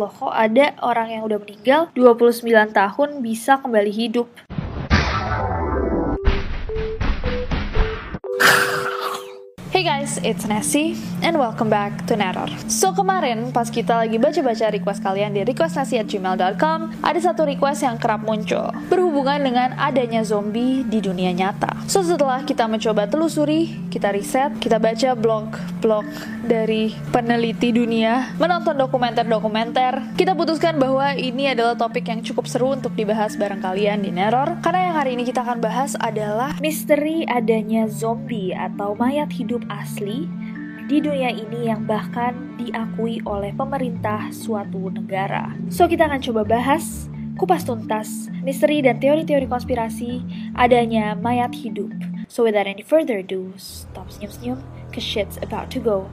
Loh, kok ada orang yang udah meninggal 29 tahun bisa kembali hidup? Hey guys, it's Nessie and welcome back to Neror. So kemarin pas kita lagi baca-baca request kalian di requestnasi@gmail.com, ada satu request yang kerap muncul berhubungan dengan adanya zombie di dunia nyata. So setelah kita mencoba telusuri, kita riset, kita baca blog-blog dari peneliti dunia, menonton dokumenter-dokumenter, kita putuskan bahwa ini adalah topik yang cukup seru untuk dibahas bareng kalian di Neror. Karena yang hari ini kita akan bahas adalah misteri adanya zombie atau mayat hidup asli di dunia ini yang bahkan diakui oleh pemerintah suatu negara. So kita akan coba bahas kupas tuntas misteri dan teori-teori konspirasi adanya mayat hidup. So without any further ado, stop senyum-senyum, cause shit's about to go.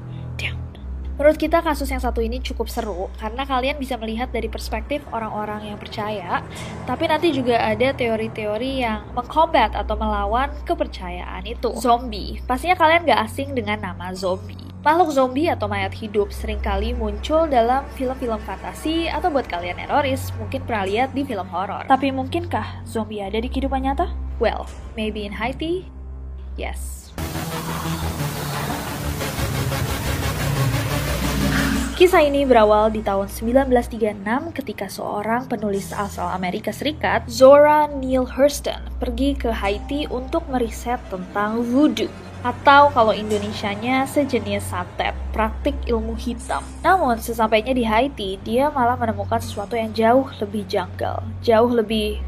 Menurut kita kasus yang satu ini cukup seru karena kalian bisa melihat dari perspektif orang-orang yang percaya, tapi nanti juga ada teori-teori yang mengkombat atau melawan kepercayaan itu. Zombie, pastinya kalian gak asing dengan nama zombie. Makhluk zombie atau mayat hidup sering kali muncul dalam film-film fantasi atau buat kalian teroris mungkin pernah lihat di film horor. Tapi mungkinkah zombie ada di kehidupan nyata? Well, maybe in Haiti, yes. Kisah ini berawal di tahun 1936 ketika seorang penulis asal Amerika Serikat, Zora Neale Hurston, pergi ke Haiti untuk meriset tentang voodoo atau kalau Indonesianya sejenis santet, praktik ilmu hitam. Namun sesampainya di Haiti, dia malah menemukan sesuatu yang jauh lebih janggal, jauh lebih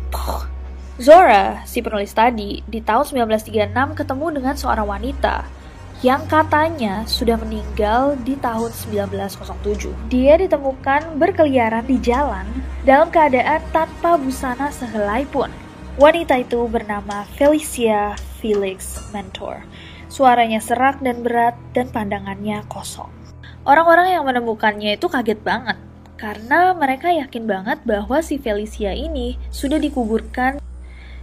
Zora, si penulis tadi, di tahun 1936 ketemu dengan seorang wanita yang katanya sudah meninggal di tahun 1907. Dia ditemukan berkeliaran di jalan dalam keadaan tanpa busana sehelai pun. Wanita itu bernama Felicia Felix Mentor. Suaranya serak dan berat dan pandangannya kosong. Orang-orang yang menemukannya itu kaget banget karena mereka yakin banget bahwa si Felicia ini sudah dikuburkan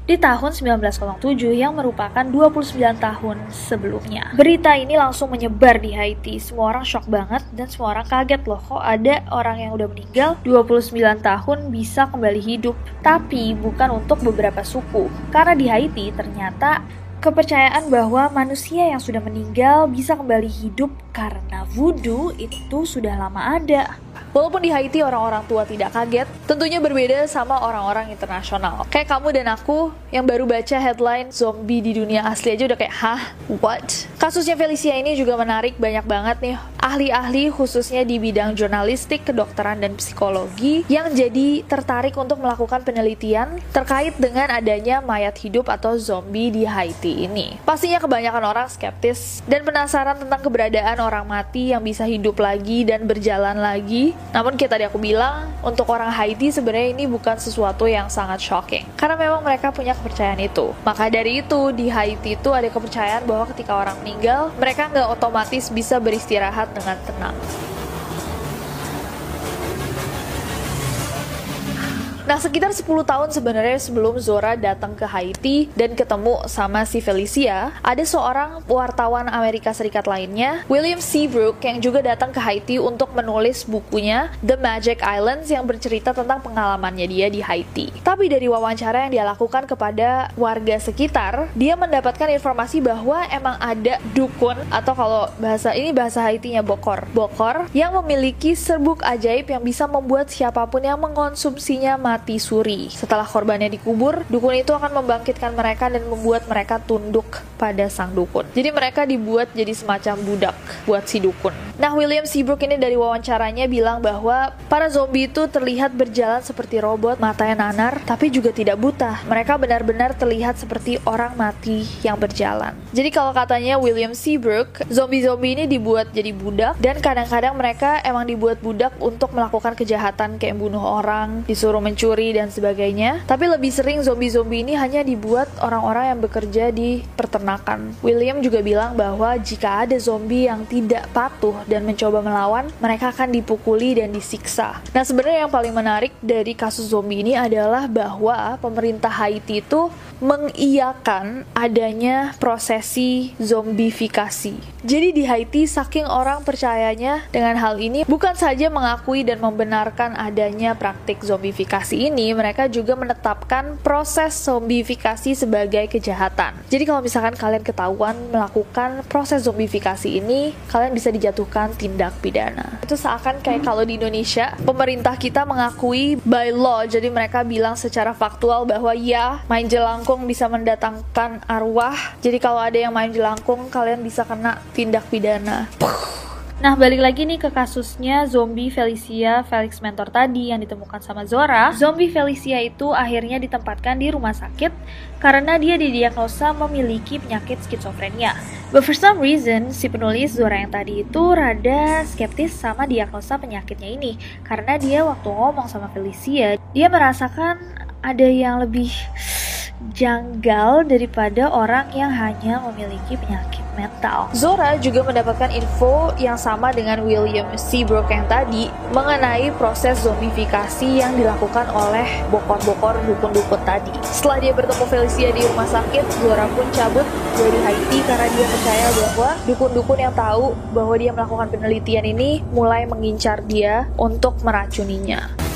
di tahun 1907 yang merupakan 29 tahun sebelumnya. Berita ini langsung menyebar di Haiti. Semua orang shock banget dan semua orang kaget loh kok ada orang yang udah meninggal 29 tahun bisa kembali hidup. Tapi bukan untuk beberapa suku. Karena di Haiti ternyata kepercayaan bahwa manusia yang sudah meninggal bisa kembali hidup karena voodoo itu sudah lama ada. Walaupun di Haiti orang-orang tua tidak kaget, tentunya berbeda sama orang-orang internasional. Kayak kamu dan aku yang baru baca headline zombie di dunia asli aja udah kayak, hah? What? Kasusnya Felicia ini juga menarik banyak banget nih ahli-ahli khususnya di bidang jurnalistik, kedokteran, dan psikologi yang jadi tertarik untuk melakukan penelitian terkait dengan adanya mayat hidup atau zombie di Haiti ini. Pastinya kebanyakan orang skeptis dan penasaran tentang keberadaan orang mati yang bisa hidup lagi dan berjalan lagi namun kayak tadi aku bilang, untuk orang Haiti sebenarnya ini bukan sesuatu yang sangat shocking. Karena memang mereka punya kepercayaan itu. Maka dari itu, di Haiti itu ada kepercayaan bahwa ketika orang meninggal, mereka nggak otomatis bisa beristirahat dengan tenang. Nah, sekitar 10 tahun sebenarnya sebelum Zora datang ke Haiti dan ketemu sama si Felicia, ada seorang wartawan Amerika Serikat lainnya, William Seabrook, yang juga datang ke Haiti untuk menulis bukunya The Magic Islands yang bercerita tentang pengalamannya dia di Haiti. Tapi dari wawancara yang dia lakukan kepada warga sekitar, dia mendapatkan informasi bahwa emang ada dukun atau kalau bahasa ini bahasa Haitinya bokor. Bokor yang memiliki serbuk ajaib yang bisa membuat siapa pun yang mengonsumsinya mati mati suri. Setelah korbannya dikubur, dukun itu akan membangkitkan mereka dan membuat mereka tunduk pada sang dukun. Jadi mereka dibuat jadi semacam budak buat si dukun. Nah, William Seabrook ini dari wawancaranya bilang bahwa para zombie itu terlihat berjalan seperti robot, matanya nanar, tapi juga tidak buta. Mereka benar-benar terlihat seperti orang mati yang berjalan. Jadi kalau katanya William Seabrook, zombie-zombie ini dibuat jadi budak dan kadang-kadang mereka emang dibuat budak untuk melakukan kejahatan kayak bunuh orang, disuruh mencuri mencuri dan sebagainya. Tapi lebih sering zombie-zombie ini hanya dibuat orang-orang yang bekerja di peternakan. William juga bilang bahwa jika ada zombie yang tidak patuh dan mencoba melawan, mereka akan dipukuli dan disiksa. Nah, sebenarnya yang paling menarik dari kasus zombie ini adalah bahwa pemerintah Haiti itu mengiyakan adanya prosesi zombifikasi. Jadi di Haiti saking orang percayanya dengan hal ini bukan saja mengakui dan membenarkan adanya praktik zombifikasi ini, mereka juga menetapkan proses zombifikasi sebagai kejahatan. Jadi kalau misalkan kalian ketahuan melakukan proses zombifikasi ini, kalian bisa dijatuhkan tindak pidana. Itu seakan kayak kalau di Indonesia, pemerintah kita mengakui by law, jadi mereka bilang secara faktual bahwa ya main jelang jelangkung bisa mendatangkan arwah. Jadi kalau ada yang main jelangkung, kalian bisa kena tindak pidana. Nah, balik lagi nih ke kasusnya zombie Felicia Felix Mentor tadi yang ditemukan sama Zora. Zombie Felicia itu akhirnya ditempatkan di rumah sakit karena dia didiagnosa memiliki penyakit skizofrenia. But for some reason, si penulis Zora yang tadi itu rada skeptis sama diagnosa penyakitnya ini. Karena dia waktu ngomong sama Felicia, dia merasakan ada yang lebih janggal daripada orang yang hanya memiliki penyakit mental. Zora juga mendapatkan info yang sama dengan William Seabrook yang tadi mengenai proses zombifikasi yang dilakukan oleh bokor-bokor dukun-dukun tadi. Setelah dia bertemu Felicia di rumah sakit, Zora pun cabut dari Haiti karena dia percaya bahwa dukun-dukun yang tahu bahwa dia melakukan penelitian ini mulai mengincar dia untuk meracuninya.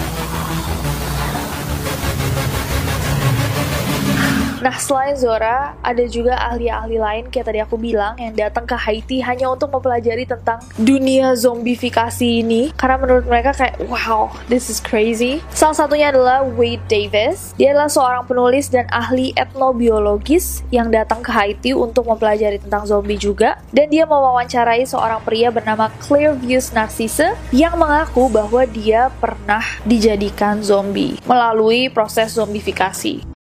Nah, selain Zora, ada juga ahli-ahli lain kayak tadi aku bilang yang datang ke Haiti hanya untuk mempelajari tentang dunia zombifikasi ini karena menurut mereka kayak wow, this is crazy. Salah satunya adalah Wade Davis. Dia adalah seorang penulis dan ahli etnobiologis yang datang ke Haiti untuk mempelajari tentang zombie juga dan dia mewawancarai seorang pria bernama Clearview Narcisse yang mengaku bahwa dia pernah dijadikan zombie melalui proses zombifikasi.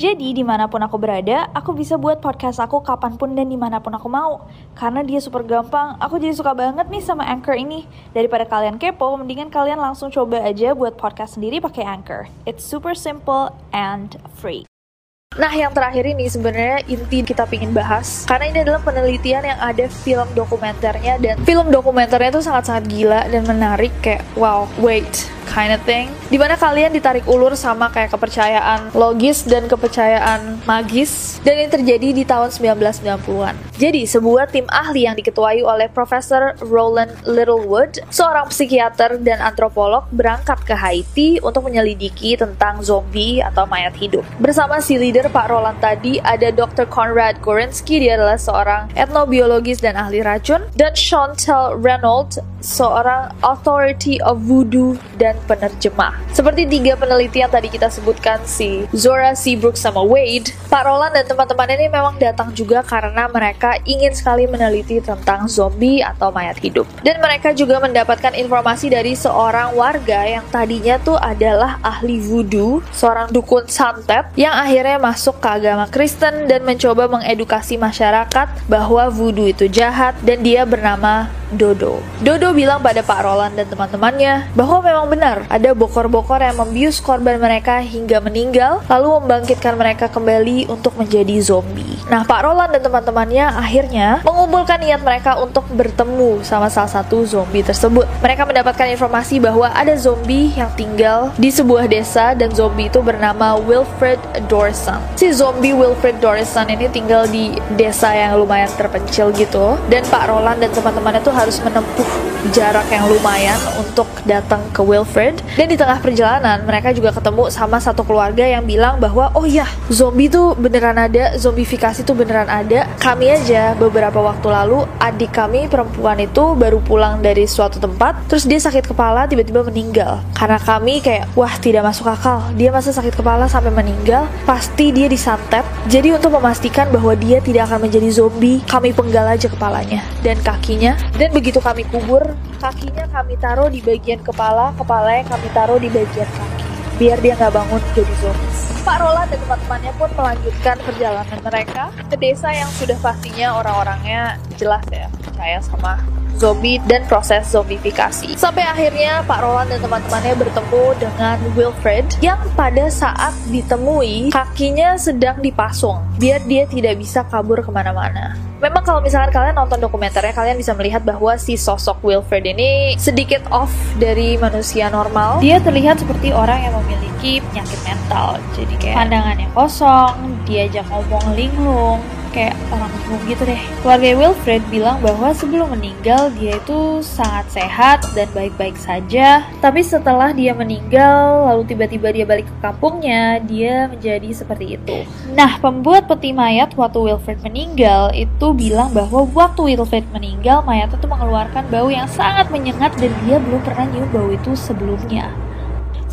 Jadi di mana pun aku berada, aku bisa buat podcast aku kapan pun dan di mana pun aku mau. Karena dia super gampang, aku jadi suka banget nih sama Anchor ini. Daripada kalian kepo, mendingan kalian langsung coba aja buat podcast sendiri pakai Anchor. It's super simple and free. Nah, yang terakhir ini sebenarnya inti kita pingin bahas karena ini adalah penelitian yang ada film dokumenternya dan film dokumenternya itu sangat-sangat gila dan menarik kayak wow, wait, kind of thing. Di mana kalian ditarik ulur sama kayak kepercayaan logis dan kepercayaan magis. Dan ini terjadi di tahun 1990-an. Jadi, sebuah tim ahli yang diketuai oleh Profesor Roland Littlewood, seorang psikiater dan antropolog berangkat ke Haiti untuk menyelidiki tentang zombie atau mayat hidup. Bersama si leader Pak Roland tadi, ada Dr. Conrad Gorensky, dia adalah seorang etnobiologis dan ahli racun, dan Chantal Reynolds, seorang authority of voodoo dan penerjemah. Seperti tiga peneliti yang tadi kita sebutkan si Zora Seabrook sama Wade, Pak Roland dan teman-teman ini memang datang juga karena mereka ingin sekali meneliti tentang zombie atau mayat hidup. Dan mereka juga mendapatkan informasi dari seorang warga yang tadinya tuh adalah ahli voodoo, seorang dukun santet yang akhirnya masuk ke agama Kristen dan mencoba mengedukasi masyarakat bahwa voodoo itu jahat dan dia bernama Dodo. Dodo bilang pada Pak Roland dan teman-temannya bahwa memang benar ada bokor-bokor yang membius korban mereka hingga meninggal lalu membangkitkan mereka kembali untuk menjadi zombie. Nah, Pak Roland dan teman-temannya akhirnya mengumpulkan niat mereka untuk bertemu sama salah satu zombie tersebut. Mereka mendapatkan informasi bahwa ada zombie yang tinggal di sebuah desa dan zombie itu bernama Wilfred Dorson. Si zombie Wilfred Dorson ini tinggal di desa yang lumayan terpencil gitu dan Pak Roland dan teman-temannya tuh harus menempuh jarak yang lumayan untuk datang ke Wilfred. Dan di tengah perjalanan mereka juga ketemu sama satu keluarga yang bilang bahwa oh ya zombie tuh beneran ada zombifikasi tuh beneran ada. Kami aja beberapa waktu lalu adik kami perempuan itu baru pulang dari suatu tempat terus dia sakit kepala tiba-tiba meninggal. Karena kami kayak wah tidak masuk akal. Dia masa sakit kepala sampai meninggal pasti dia disantet. Jadi untuk memastikan bahwa dia tidak akan menjadi zombie kami penggal aja kepalanya dan kakinya. Dan begitu kami kubur, kakinya kami taruh di bagian kepala, kepalanya kami taruh di bagian kaki. Biar dia nggak bangun jadi zombie. Pak Roland dan teman-temannya pun melanjutkan perjalanan mereka ke desa yang sudah pastinya orang-orangnya jelas ya percaya sama zombie dan proses zombifikasi. Sampai akhirnya Pak Roland dan teman-temannya bertemu dengan Wilfred yang pada saat ditemui kakinya sedang dipasung biar dia tidak bisa kabur ke mana-mana. Memang kalau misalkan kalian nonton dokumenternya kalian bisa melihat bahwa si sosok Wilfred ini sedikit off dari manusia normal. Dia terlihat seperti orang yang memiliki penyakit mental. Jadi kayak pandangannya kosong, diajak ngomong linglung, kayak orang bingung gitu deh. Keluarga Wilfred bilang bahwa sebelum meninggal dia itu sangat sehat dan baik-baik saja. Tapi setelah dia meninggal, lalu tiba-tiba dia balik ke kampungnya, dia menjadi seperti itu. Nah, pembuat peti mayat waktu Wilfred meninggal itu bilang bahwa waktu Wilfred meninggal, mayat itu mengeluarkan bau yang sangat menyengat dan dia belum pernah nyium bau itu sebelumnya.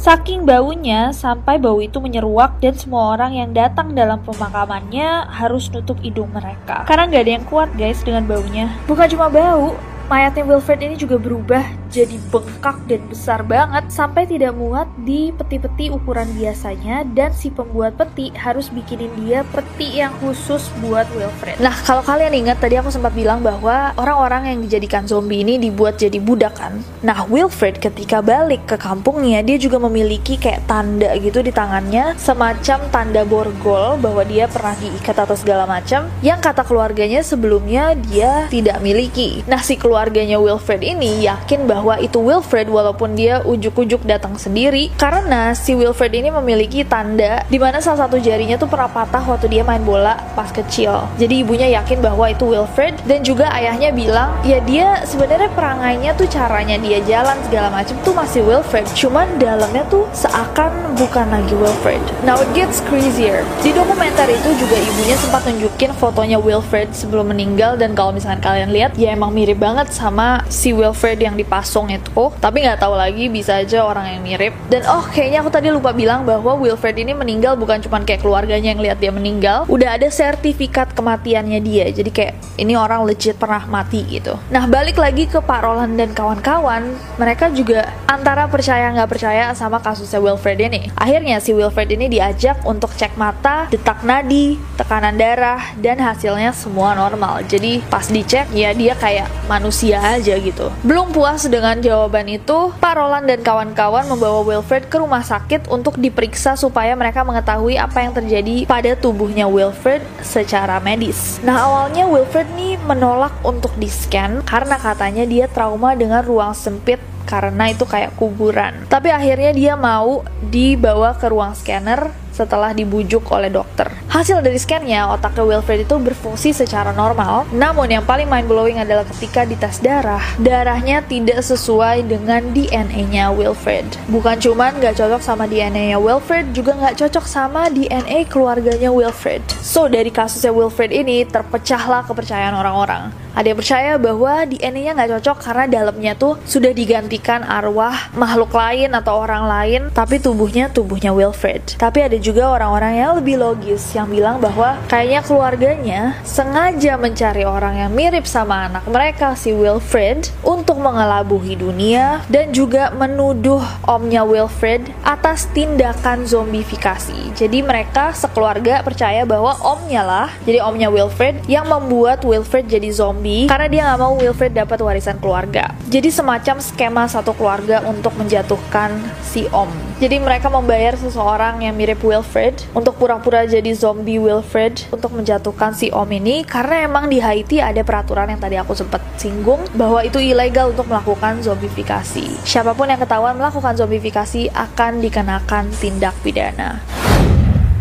Saking baunya, sampai bau itu menyeruak dan semua orang yang datang dalam pemakamannya harus nutup hidung mereka. Karena nggak ada yang kuat guys dengan baunya. Bukan cuma bau, mayatnya Wilfred ini juga berubah jadi bengkak dan besar banget sampai tidak muat di peti-peti ukuran biasanya dan si pembuat peti harus bikinin dia peti yang khusus buat Wilfred. Nah, kalau kalian ingat tadi aku sempat bilang bahwa orang-orang yang dijadikan zombie ini dibuat jadi budak kan. Nah, Wilfred ketika balik ke kampungnya dia juga memiliki kayak tanda gitu di tangannya semacam tanda borgol bahwa dia pernah diikat atau segala macam yang kata keluarganya sebelumnya dia tidak miliki. Nah, si keluarganya Wilfred ini yakin bahwa bahwa itu Wilfred walaupun dia ujuk-ujuk datang sendiri karena si Wilfred ini memiliki tanda di mana salah satu jarinya tuh pernah patah waktu dia main bola pas kecil. Jadi ibunya yakin bahwa itu Wilfred dan juga ayahnya bilang ya dia sebenarnya perangainya tuh caranya dia jalan segala macam tuh masih Wilfred cuman dalamnya tuh seakan bukan lagi Wilfred. Now it gets crazier. Di dokumenter itu juga ibunya sempat nunjukin fotonya Wilfred sebelum meninggal dan kalau misalkan kalian lihat ya emang mirip banget sama si Wilfred yang dipas Song itu. Tapi nggak tahu lagi bisa aja orang yang mirip. Dan oh kayaknya aku tadi lupa bilang bahwa Wilfred ini meninggal bukan cuma kayak keluarganya yang lihat dia meninggal. Udah ada sertifikat kematiannya dia. Jadi kayak ini orang legit pernah mati gitu. Nah balik lagi ke Pak Roland dan kawan-kawan mereka juga antara percaya nggak percaya sama kasusnya Wilfred ini. Akhirnya si Wilfred ini diajak untuk cek mata detak nadi tekanan darah dan hasilnya semua normal. Jadi pas dicek ya dia kayak manusia aja gitu. Belum puas jawaban itu, Pak Roland dan kawan-kawan membawa Wilfred ke rumah sakit untuk diperiksa supaya mereka mengetahui apa yang terjadi pada tubuhnya Wilfred secara medis. Nah, awalnya Wilfred nih menolak untuk di-scan karena katanya dia trauma dengan ruang sempit karena itu kayak kuburan. Tapi akhirnya dia mau dibawa ke ruang scanner setelah dibujuk oleh dokter. Hasil dari scannya, otaknya Wilfred itu berfungsi secara normal, namun yang paling mind-blowing adalah ketika dites darah, darahnya tidak sesuai dengan DNA-nya Wilfred. Bukan cuman nggak cocok sama DNA-nya Wilfred, juga nggak cocok sama DNA keluarganya Wilfred. So, dari kasusnya Wilfred ini, terpecahlah kepercayaan orang-orang. Ada yang percaya bahwa DNA-nya nggak cocok karena dalamnya tuh sudah digantikan arwah makhluk lain atau orang lain, tapi tubuhnya tubuhnya Wilfred. Tapi ada juga orang-orang yang lebih logis yang bilang bahwa kayaknya keluarganya sengaja mencari orang yang mirip sama anak mereka si Wilfred untuk mengelabuhi dunia dan juga menuduh omnya Wilfred atas tindakan zombifikasi. Jadi mereka sekeluarga percaya bahwa omnya lah, jadi omnya Wilfred yang membuat Wilfred jadi zombie karena dia nggak mau Wilfred dapat warisan keluarga. Jadi semacam skema satu keluarga untuk menjatuhkan si Om. Jadi mereka membayar seseorang yang mirip Wilfred untuk pura-pura jadi zombie Wilfred untuk menjatuhkan si Om ini karena emang di Haiti ada peraturan yang tadi aku sempat singgung bahwa itu ilegal untuk melakukan zombifikasi. Siapa pun yang ketahuan melakukan zombifikasi akan dikenakan tindak pidana.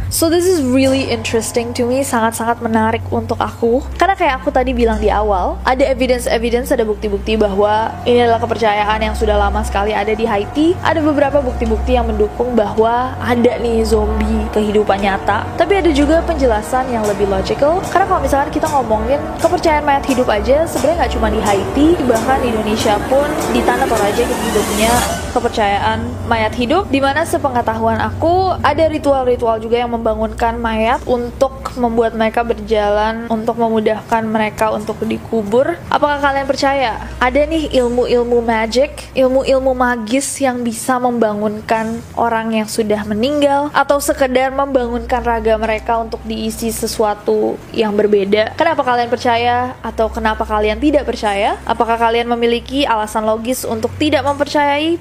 So this is really interesting to me, sangat-sangat menarik untuk aku. Karena kayak aku tadi bilang di awal, ada evidence-evidence, ada bukti-bukti bahwa ini adalah kepercayaan yang sudah lama sekali ada di Haiti. Ada beberapa bukti-bukti yang mendukung bahwa ada nih zombie kehidupan nyata. Tapi ada juga penjelasan yang lebih logical. Karena kalau misalkan kita ngomongin kepercayaan mayat hidup aja, sebenarnya nggak cuma di Haiti, bahkan di Indonesia pun di Tanah Toraja kita juga punya kepercayaan mayat hidup. Di mana sepengetahuan aku ada ritual-ritual juga yang membangunkan mayat untuk membuat mereka berjalan untuk memudahkan mereka untuk dikubur. Apakah kalian percaya? Ada nih ilmu-ilmu magic, ilmu-ilmu magis yang bisa membangunkan orang yang sudah meninggal atau sekedar membangunkan raga mereka untuk diisi sesuatu yang berbeda. Kenapa kalian percaya atau kenapa kalian tidak percaya? Apakah kalian memiliki alasan logis untuk tidak mempercayai?